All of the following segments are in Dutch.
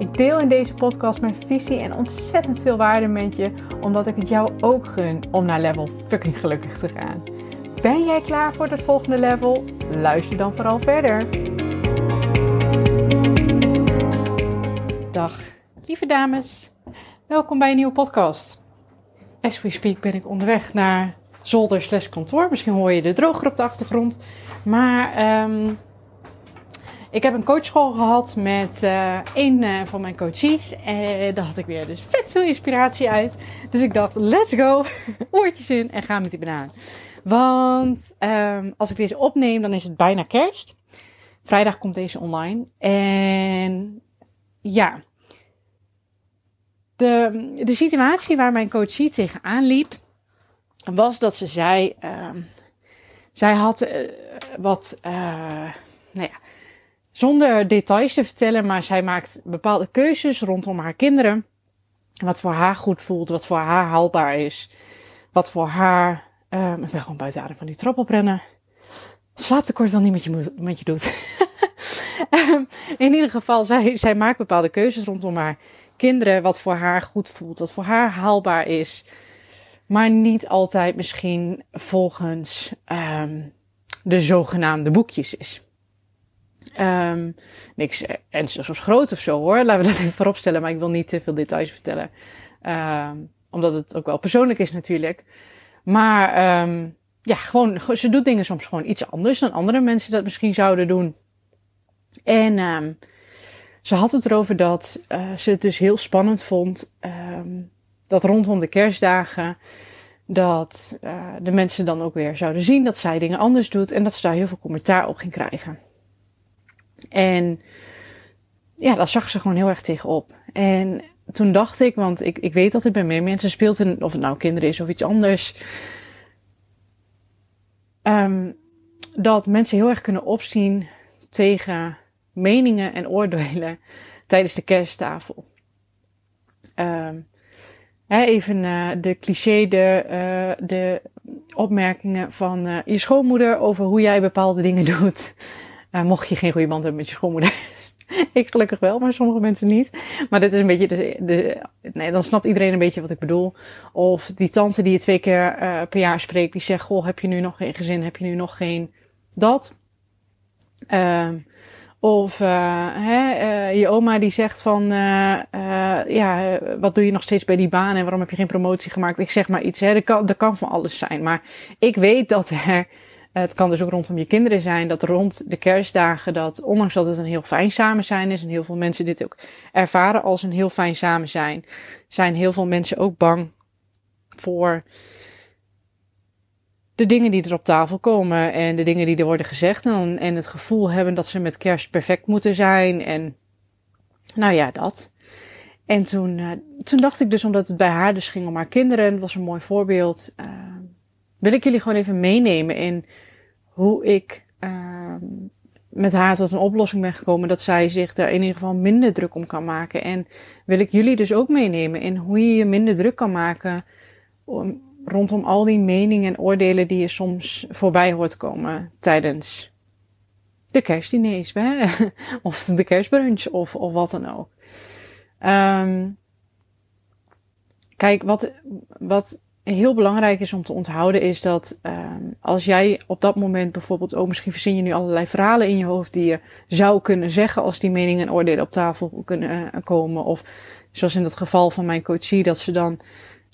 Ik deel in deze podcast mijn visie en ontzettend veel waarde met je, omdat ik het jou ook gun om naar level fucking gelukkig te gaan. Ben jij klaar voor het volgende level? Luister dan vooral verder. Dag, lieve dames. Welkom bij een nieuwe podcast. As we speak ben ik onderweg naar zolder slash kantoor. Misschien hoor je de droger op de achtergrond. Maar um, ik heb een coachschool gehad met uh, een uh, van mijn coaches. En daar had ik weer dus vet veel inspiratie uit. Dus ik dacht, let's go. Oortjes in en ga met die banaan. Want um, als ik deze opneem, dan is het bijna kerst. Vrijdag komt deze online. En ja, de, de situatie waar mijn coachie tegenaan liep, was dat ze zei, um, zij had wat, nou ja, zonder details te vertellen, maar zij maakt bepaalde keuzes rondom haar kinderen. Wat voor haar goed voelt, wat voor haar haalbaar is. Wat voor haar. Um, ik ben gewoon buiten adem van die trap oprennen. Slaaptekort wel niet met je, met je doet. um, in ieder geval, zij, zij maakt bepaalde keuzes rondom haar kinderen. Wat voor haar goed voelt, wat voor haar haalbaar is. Maar niet altijd misschien volgens um, de zogenaamde boekjes is. Um, niks ernstigs of groot of zo hoor. Laten we dat even vooropstellen, maar ik wil niet te veel details vertellen. Um, omdat het ook wel persoonlijk is natuurlijk. Maar um, ja, gewoon, ze doet dingen soms gewoon iets anders dan andere mensen dat misschien zouden doen. En ze had het erover dat uh, ze het dus heel spannend vond. Dat rondom de kerstdagen. Dat uh, de mensen dan ook weer zouden zien dat zij dingen anders doet. En dat ze daar heel veel commentaar op ging krijgen. En ja, daar zag ze gewoon heel erg tegenop. En toen dacht ik, want ik, ik weet dat het bij meer mensen speelt, in, of het nou kinderen is of iets anders, um, dat mensen heel erg kunnen opzien tegen meningen en oordelen tijdens de kersttafel. Hè, even uh, de cliché, de, uh, de opmerkingen van uh, je schoonmoeder over hoe jij bepaalde dingen doet. Uh, mocht je geen goede band hebben met je schoonmoeder. ik gelukkig wel, maar sommige mensen niet. Maar dit is een beetje de, de, nee, dan snapt iedereen een beetje wat ik bedoel. Of die tante die je twee keer uh, per jaar spreekt, die zegt, goh, heb je nu nog geen gezin? Heb je nu nog geen dat? Uh, of uh, hè, uh, je oma die zegt van, ja, wat doe je nog steeds bij die baan en waarom heb je geen promotie gemaakt? Ik zeg maar iets, hè, dat kan, dat kan van alles zijn. Maar ik weet dat er het kan dus ook rondom je kinderen zijn, dat rond de kerstdagen, dat ondanks dat het een heel fijn samen zijn is en heel veel mensen dit ook ervaren als een heel fijn samen zijn, zijn heel veel mensen ook bang voor de dingen die er op tafel komen en de dingen die er worden gezegd en, en het gevoel hebben dat ze met kerst perfect moeten zijn en nou ja, dat. En toen, uh, toen dacht ik dus, omdat het bij haar dus ging om haar kinderen, was een mooi voorbeeld. Uh, wil ik jullie gewoon even meenemen in hoe ik uh, met haar tot een oplossing ben gekomen. Dat zij zich daar in ieder geval minder druk om kan maken. En wil ik jullie dus ook meenemen in hoe je je minder druk kan maken. Om, rondom al die meningen en oordelen die je soms voorbij hoort komen tijdens de kerstdiners. Hè? of de kerstbrunch of, of wat dan ook. Um, kijk, wat, wat heel belangrijk is om te onthouden is dat um, als jij op dat moment bijvoorbeeld, oh misschien verzin je nu allerlei verhalen in je hoofd die je zou kunnen zeggen als die meningen en oordelen op tafel kunnen uh, komen. Of zoals in dat geval van mijn coachie, dat ze dan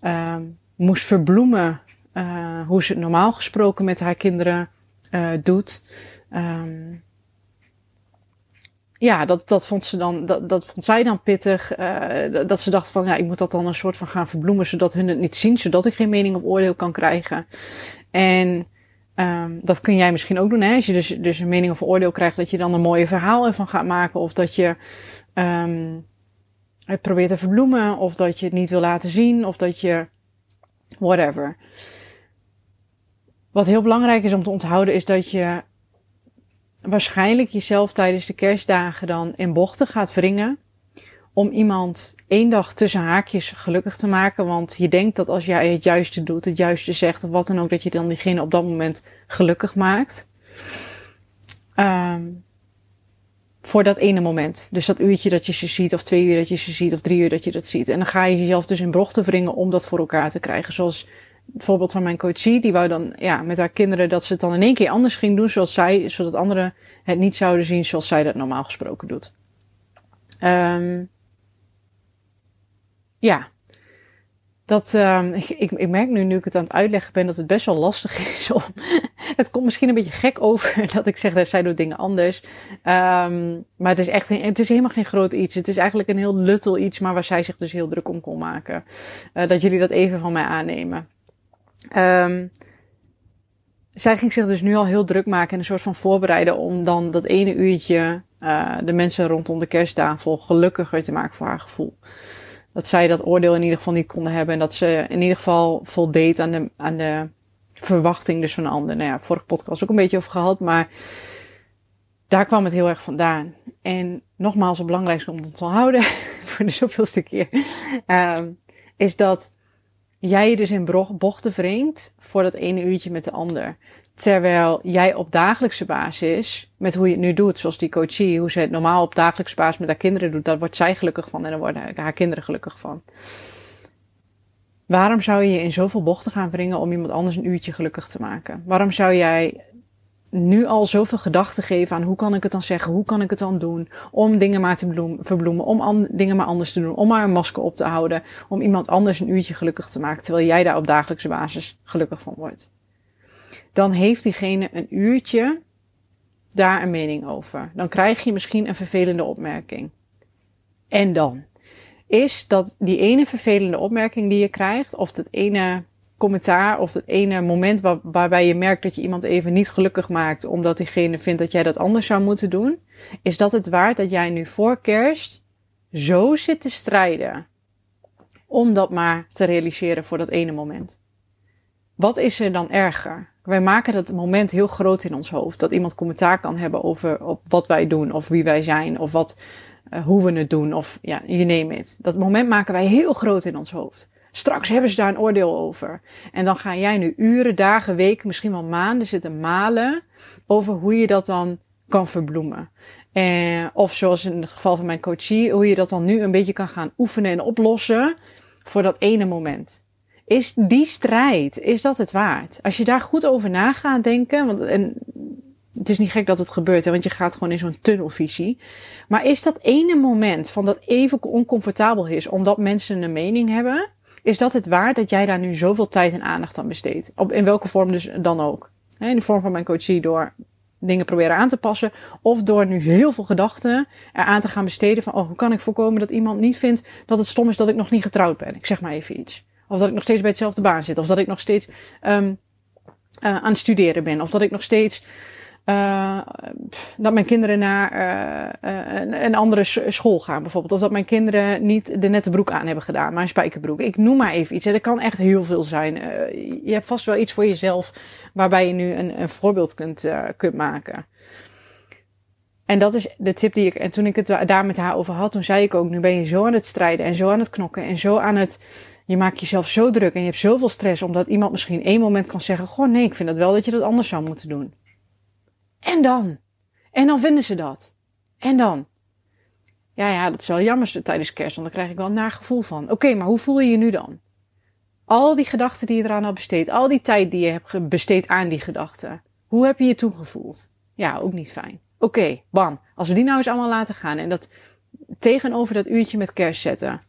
um, moest verbloemen uh, hoe ze het normaal gesproken met haar kinderen uh, doet. Um, ja, dat, dat vond ze dan, dat, dat vond zij dan pittig. Uh, dat ze dacht van, ja, ik moet dat dan een soort van gaan verbloemen, zodat hun het niet zien, zodat ik geen mening of oordeel kan krijgen. En um, dat kun jij misschien ook doen, hè? Als je dus, dus een mening of oordeel krijgt, dat je dan een mooie verhaal ervan gaat maken, of dat je um, het probeert te verbloemen, of dat je het niet wil laten zien, of dat je Whatever. Wat heel belangrijk is om te onthouden is dat je waarschijnlijk jezelf tijdens de kerstdagen dan in bochten gaat wringen. Om iemand één dag tussen haakjes gelukkig te maken. Want je denkt dat als jij het juiste doet, het juiste zegt of wat dan ook, dat je dan diegene op dat moment gelukkig maakt. Um, voor dat ene moment. Dus dat uurtje dat je ze ziet, of twee uur dat je ze ziet, of drie uur dat je dat ziet. En dan ga je jezelf dus in brochten wringen om dat voor elkaar te krijgen. Zoals voorbeeld van mijn coachie, die wou dan ja, met haar kinderen dat ze het dan in één keer anders ging doen, zoals zij, zodat anderen het niet zouden zien zoals zij dat normaal gesproken doet. Um, ja, dat, um, ik, ik, merk nu, nu ik het aan het uitleggen ben, dat het best wel lastig is om. het komt misschien een beetje gek over dat ik zeg dat zij doet dingen anders. Um, maar het is echt, het is helemaal geen groot iets. Het is eigenlijk een heel luttel iets, maar waar zij zich dus heel druk om kon maken. Uh, dat jullie dat even van mij aannemen. Um, zij ging zich dus nu al heel druk maken en een soort van voorbereiden om dan dat ene uurtje uh, de mensen rondom de kersttafel gelukkiger te maken voor haar gevoel dat zij dat oordeel in ieder geval niet konden hebben. En dat ze in ieder geval voldeed aan de, aan de verwachting dus van de. Nou ja, vorige podcast ook een beetje over gehad, maar daar kwam het heel erg vandaan. En nogmaals, het belangrijkste om te houden voor de zoveelste keer, um, is dat jij je dus in bochten wringt voor dat ene uurtje met de ander. Terwijl jij op dagelijkse basis, met hoe je het nu doet, zoals die coachie, hoe ze het normaal op dagelijkse basis met haar kinderen doet, daar wordt zij gelukkig van en daar worden haar kinderen gelukkig van. Waarom zou je je in zoveel bochten gaan wringen om iemand anders een uurtje gelukkig te maken? Waarom zou jij nu al zoveel gedachten geven aan hoe kan ik het dan zeggen, hoe kan ik het dan doen, om dingen maar te bloem, verbloemen, om dingen maar anders te doen, om maar een masker op te houden, om iemand anders een uurtje gelukkig te maken, terwijl jij daar op dagelijkse basis gelukkig van wordt dan heeft diegene een uurtje daar een mening over. Dan krijg je misschien een vervelende opmerking. En dan is dat die ene vervelende opmerking die je krijgt, of dat ene commentaar, of dat ene moment waar, waarbij je merkt dat je iemand even niet gelukkig maakt, omdat diegene vindt dat jij dat anders zou moeten doen, is dat het waard dat jij nu voor kerst zo zit te strijden om dat maar te realiseren voor dat ene moment? Wat is er dan erger? Wij maken dat moment heel groot in ons hoofd. Dat iemand commentaar kan hebben over op wat wij doen, of wie wij zijn, of wat, uh, hoe we het doen, of ja, you name it. Dat moment maken wij heel groot in ons hoofd. Straks hebben ze daar een oordeel over. En dan ga jij nu uren, dagen, weken, misschien wel maanden zitten malen over hoe je dat dan kan verbloemen. Eh, of zoals in het geval van mijn coachie, hoe je dat dan nu een beetje kan gaan oefenen en oplossen voor dat ene moment. Is die strijd, is dat het waard? Als je daar goed over na gaat denken, want en het is niet gek dat het gebeurt, hè, want je gaat gewoon in zo'n tunnelvisie. Maar is dat ene moment van dat even oncomfortabel is, omdat mensen een mening hebben, is dat het waard dat jij daar nu zoveel tijd en aandacht aan besteedt? Op, in welke vorm dus dan ook? In de vorm van mijn coachie door dingen proberen aan te passen. Of door nu heel veel gedachten eraan te gaan besteden van, oh, hoe kan ik voorkomen dat iemand niet vindt dat het stom is dat ik nog niet getrouwd ben? Ik zeg maar even iets. Of dat ik nog steeds bij hetzelfde baan zit. Of dat ik nog steeds um, uh, aan het studeren ben. Of dat ik nog steeds. Uh, dat mijn kinderen naar uh, een, een, andere school gaan, bijvoorbeeld. Of dat mijn kinderen niet de nette broek aan hebben gedaan, maar een spijkerbroek. Ik noem maar even iets. Er kan echt heel veel zijn. je hebt vast wel iets voor jezelf waarbij je nu een, een voorbeeld kunt, kunt maken. En dat is de tip die ik. En toen ik het daar met haar over had, toen zei ik ook: nu ben je zo aan het strijden en zo aan het knokken en zo aan het je maakt jezelf zo druk en je hebt zoveel stress omdat iemand misschien één moment kan zeggen: Goh, nee, ik vind het wel dat je dat anders zou moeten doen. En dan? En dan vinden ze dat. En dan? Ja, ja, dat is wel jammer tijdens kerst, want dan krijg ik wel een naar gevoel van. Oké, maar hoe voel je je nu dan? Al die gedachten die je eraan had besteed, al die tijd die je hebt besteed aan die gedachten. Hoe heb je je toen gevoeld? Ja, ook niet fijn. Oké, bam. Als we die nou eens allemaal laten gaan en dat tegenover dat uurtje met kerst zetten.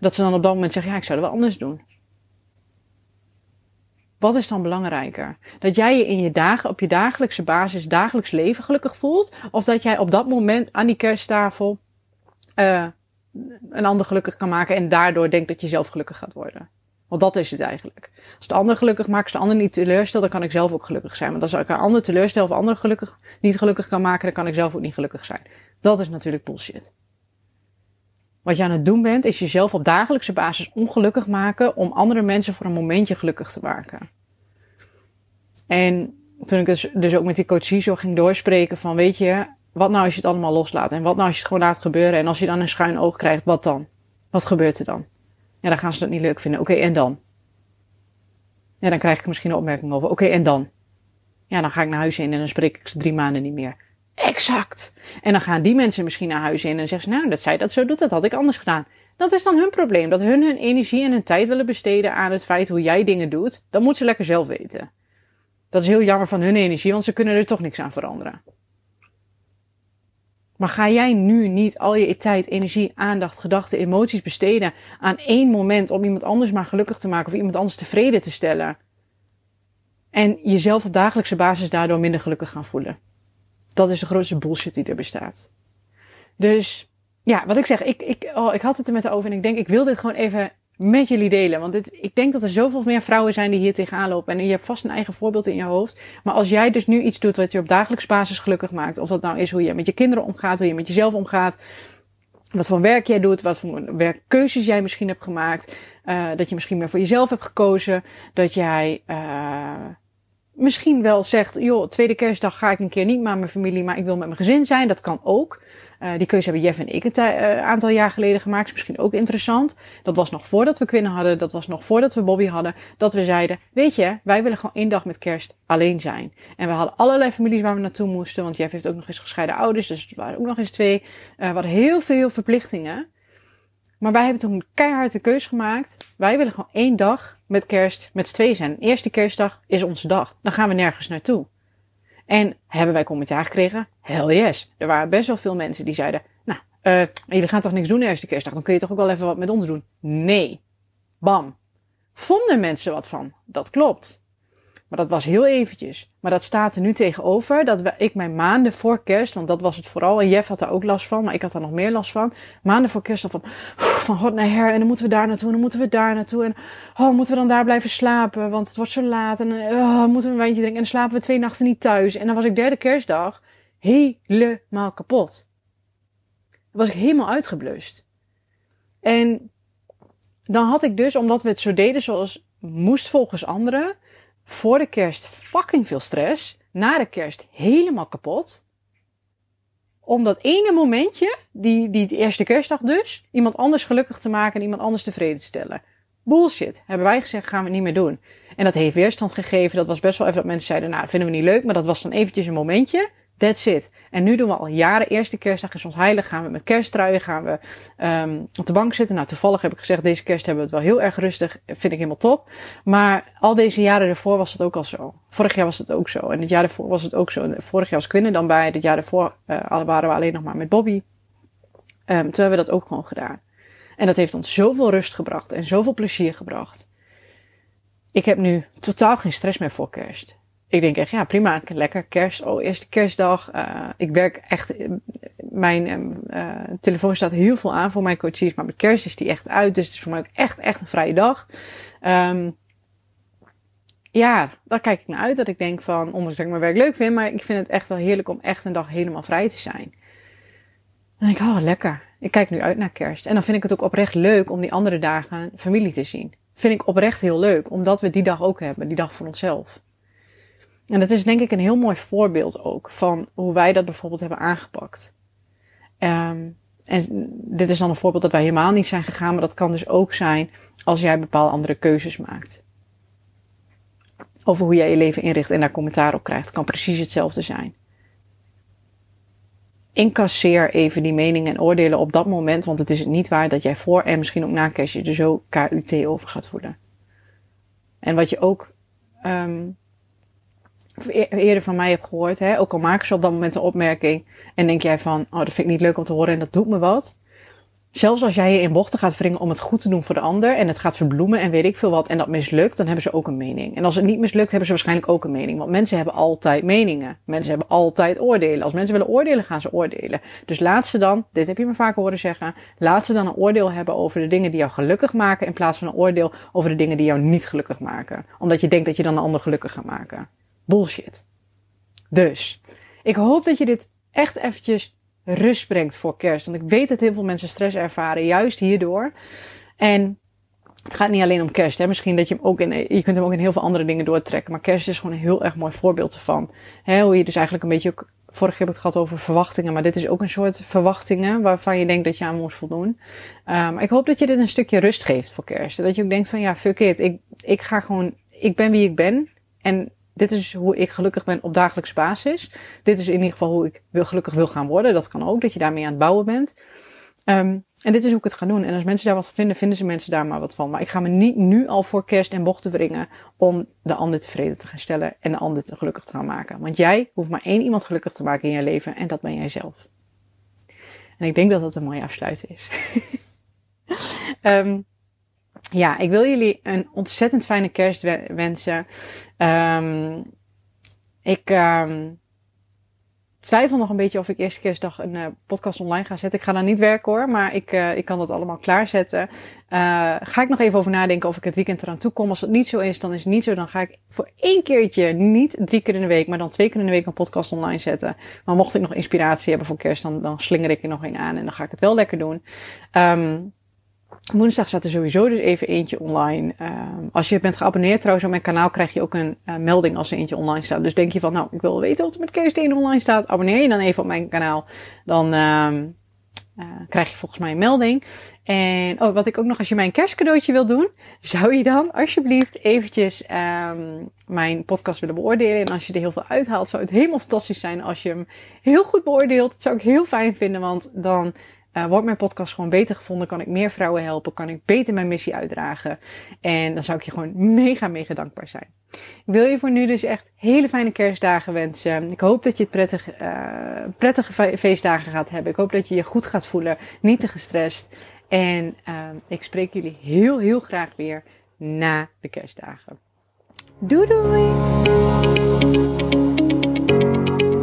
Dat ze dan op dat moment zeggen, ja, ik zou het wel anders doen. Wat is dan belangrijker? Dat jij je in je dagen, op je dagelijkse basis, dagelijks leven gelukkig voelt? Of dat jij op dat moment aan die kersttafel uh, een ander gelukkig kan maken en daardoor denkt dat je zelf gelukkig gaat worden? Want dat is het eigenlijk. Als de ander gelukkig maakt, als de ander niet teleurstel, dan kan ik zelf ook gelukkig zijn. Want als ik een ander teleurstel of ander gelukkig, niet gelukkig kan maken, dan kan ik zelf ook niet gelukkig zijn. Dat is natuurlijk bullshit. Wat je aan het doen bent, is jezelf op dagelijkse basis ongelukkig maken om andere mensen voor een momentje gelukkig te maken. En toen ik dus, dus ook met die coachie zo ging doorspreken van, weet je, wat nou als je het allemaal loslaat? En wat nou als je het gewoon laat gebeuren? En als je dan een schuin oog krijgt, wat dan? Wat gebeurt er dan? Ja, dan gaan ze dat niet leuk vinden. Oké, en dan? Ja, dan krijg ik misschien een opmerking over. Oké, en dan? Ja, dan ga ik naar huis in en dan spreek ik ze drie maanden niet meer. Exact. En dan gaan die mensen misschien naar huis in en zeggen ze, nou, dat zij dat zo doet, dat had ik anders gedaan. Dat is dan hun probleem. Dat hun hun energie en hun tijd willen besteden aan het feit hoe jij dingen doet. Dat moeten ze lekker zelf weten. Dat is heel jammer van hun energie, want ze kunnen er toch niks aan veranderen. Maar ga jij nu niet al je tijd, energie, aandacht, gedachten, emoties besteden aan één moment om iemand anders maar gelukkig te maken of iemand anders tevreden te stellen? En jezelf op dagelijkse basis daardoor minder gelukkig gaan voelen. Dat is de grootste bullshit die er bestaat. Dus ja, wat ik zeg, ik, ik, oh, ik had het er met over en ik denk, ik wil dit gewoon even met jullie delen. Want dit, ik denk dat er zoveel meer vrouwen zijn die hier tegenaan lopen. En je hebt vast een eigen voorbeeld in je hoofd. Maar als jij dus nu iets doet wat je op dagelijks basis gelukkig maakt. Of dat nou is hoe je met je kinderen omgaat, hoe je met jezelf omgaat. Wat voor werk jij doet, wat voor werkkeuzes jij misschien hebt gemaakt. Uh, dat je misschien meer voor jezelf hebt gekozen. Dat jij uh, misschien wel zegt, joh, tweede kerstdag ga ik een keer niet met mijn familie, maar ik wil met mijn gezin zijn. Dat kan ook. Uh, die keuze hebben Jeff en ik een uh, aantal jaar geleden gemaakt. Is misschien ook interessant. Dat was nog voordat we Quinn hadden. Dat was nog voordat we Bobby hadden. Dat we zeiden, weet je, wij willen gewoon één dag met kerst alleen zijn. En we hadden allerlei families waar we naartoe moesten. Want Jeff heeft ook nog eens gescheiden ouders. Dus het waren ook nog eens twee. Uh, we hadden heel veel verplichtingen. Maar wij hebben toen keihard de keuze gemaakt. Wij willen gewoon één dag met kerst met twee zijn. Eerste kerstdag is onze dag. Dan gaan we nergens naartoe. En hebben wij commentaar gekregen? Hell yes. Er waren best wel veel mensen die zeiden, nou, uh, jullie gaan toch niks doen de eerste kerstdag? Dan kun je toch ook wel even wat met ons doen? Nee. Bam. Vonden mensen wat van? Dat klopt. Maar dat was heel eventjes. Maar dat staat er nu tegenover dat ik mijn maanden voor kerst, want dat was het vooral, en Jeff had daar ook last van, maar ik had daar nog meer last van. Maanden voor kerst al van, van hot naar her, en dan moeten we daar naartoe, en dan moeten we daar naartoe, en oh, moeten we dan daar blijven slapen, want het wordt zo laat, en oh, moeten we een wijntje drinken, en dan slapen we twee nachten niet thuis. En dan was ik derde kerstdag helemaal kapot. Was ik helemaal uitgeblust. En dan had ik dus, omdat we het zo deden zoals moest volgens anderen, voor de kerst fucking veel stress. Na de kerst helemaal kapot. Om dat ene momentje, die, die eerste kerstdag dus, iemand anders gelukkig te maken en iemand anders tevreden te stellen. Bullshit. Hebben wij gezegd, gaan we niet meer doen. En dat heeft weerstand gegeven. Dat was best wel even dat mensen zeiden, nou, dat vinden we niet leuk. Maar dat was dan eventjes een momentje. That's it. En nu doen we al jaren, eerste kerstdag is ons heilig. Gaan we met kersttruien, gaan we um, op de bank zitten. Nou, toevallig heb ik gezegd, deze kerst hebben we het wel heel erg rustig. Vind ik helemaal top. Maar al deze jaren ervoor was het ook al zo. Vorig jaar was het ook zo. En het jaar ervoor was het ook zo. Vorig jaar was Quinn dan bij. Het jaar ervoor uh, waren we alleen nog maar met Bobby. Um, toen hebben we dat ook gewoon gedaan. En dat heeft ons zoveel rust gebracht en zoveel plezier gebracht. Ik heb nu totaal geen stress meer voor kerst ik denk echt, ja, prima, lekker kerst, oh, eerste kerstdag. Uh, ik werk echt, mijn uh, telefoon staat heel veel aan voor mijn coaches, maar met kerst is die echt uit, dus het is voor mij ook echt, echt een vrije dag. Um, ja, daar kijk ik naar uit, dat ik denk van, ondanks dat ik mijn werk leuk vind, maar ik vind het echt wel heerlijk om echt een dag helemaal vrij te zijn. Dan denk ik, oh, lekker. Ik kijk nu uit naar kerst. En dan vind ik het ook oprecht leuk om die andere dagen familie te zien. Vind ik oprecht heel leuk, omdat we die dag ook hebben, die dag voor onszelf. En dat is denk ik een heel mooi voorbeeld ook van hoe wij dat bijvoorbeeld hebben aangepakt. Um, en dit is dan een voorbeeld dat wij helemaal niet zijn gegaan, maar dat kan dus ook zijn als jij bepaalde andere keuzes maakt. Over hoe jij je leven inricht en daar commentaar op krijgt. kan precies hetzelfde zijn. Incasseer even die meningen en oordelen op dat moment, want het is niet waar dat jij voor en misschien ook na kerst je er zo KUT over gaat voelen. En wat je ook um, eerder van mij hebt gehoord, hè, ook al maken ze op dat moment een opmerking en denk jij van, oh, dat vind ik niet leuk om te horen en dat doet me wat. Zelfs als jij je in bochten gaat wringen om het goed te doen voor de ander en het gaat verbloemen en weet ik veel wat en dat mislukt, dan hebben ze ook een mening. En als het niet mislukt, hebben ze waarschijnlijk ook een mening. Want mensen hebben altijd meningen. Mensen hebben altijd oordelen. Als mensen willen oordelen, gaan ze oordelen. Dus laat ze dan, dit heb je me vaker horen zeggen, laat ze dan een oordeel hebben over de dingen die jou gelukkig maken in plaats van een oordeel over de dingen die jou niet gelukkig maken. Omdat je denkt dat je dan een ander gelukkig gaat maken bullshit. Dus, ik hoop dat je dit echt eventjes rust brengt voor kerst. Want ik weet dat heel veel mensen stress ervaren, juist hierdoor. En het gaat niet alleen om kerst. Hè. Misschien dat je hem ook in, je kunt hem ook in heel veel andere dingen doortrekken. Maar kerst is gewoon een heel erg mooi voorbeeld ervan. Hè, hoe je dus eigenlijk een beetje ook, vorig heb ik het gehad over verwachtingen. Maar dit is ook een soort verwachtingen waarvan je denkt dat je aan moet voldoen. Um, ik hoop dat je dit een stukje rust geeft voor kerst. Dat je ook denkt van ja, fuck it. Ik, ik ga gewoon, ik ben wie ik ben. En dit is hoe ik gelukkig ben op dagelijks basis. Dit is in ieder geval hoe ik wil, gelukkig wil gaan worden. Dat kan ook, dat je daarmee aan het bouwen bent. Um, en dit is hoe ik het ga doen. En als mensen daar wat van vinden, vinden ze mensen daar maar wat van. Maar ik ga me niet nu al voor kerst en bochten wringen om de ander tevreden te gaan stellen en de ander te gelukkig te gaan maken. Want jij hoeft maar één iemand gelukkig te maken in je leven en dat ben jij zelf. En ik denk dat dat een mooie afsluiting is. um, ja, ik wil jullie een ontzettend fijne kerst wensen. Um, ik um, twijfel nog een beetje of ik eerste kerstdag een uh, podcast online ga zetten. Ik ga dan niet werken hoor, maar ik, uh, ik kan dat allemaal klaarzetten. Uh, ga ik nog even over nadenken of ik het weekend eraan toe kom. Als het niet zo is, dan is het niet zo. Dan ga ik voor één keertje, niet drie keer in de week, maar dan twee keer in de week een podcast online zetten. Maar mocht ik nog inspiratie hebben voor kerst, dan, dan slinger ik er nog een aan en dan ga ik het wel lekker doen. Um, Woensdag staat er sowieso dus even eentje online. Uh, als je bent geabonneerd trouwens op mijn kanaal, krijg je ook een uh, melding als er eentje online staat. Dus denk je van, nou, ik wil weten wat er met kerst online staat. Abonneer je dan even op mijn kanaal. Dan uh, krijg je volgens mij een melding. En oh, wat ik ook nog, als je mijn kerstcadeautje wil doen, zou je dan alsjeblieft eventjes um, mijn podcast willen beoordelen. En als je er heel veel uithaalt, zou het helemaal fantastisch zijn als je hem heel goed beoordeelt. Dat zou ik heel fijn vinden, want dan uh, wordt mijn podcast gewoon beter gevonden? Kan ik meer vrouwen helpen? Kan ik beter mijn missie uitdragen? En dan zou ik je gewoon mega, mega dankbaar zijn. Ik wil je voor nu dus echt hele fijne kerstdagen wensen. Ik hoop dat je het prettig, uh, prettige feestdagen gaat hebben. Ik hoop dat je je goed gaat voelen, niet te gestrest. En uh, ik spreek jullie heel, heel graag weer na de kerstdagen. Doei doei!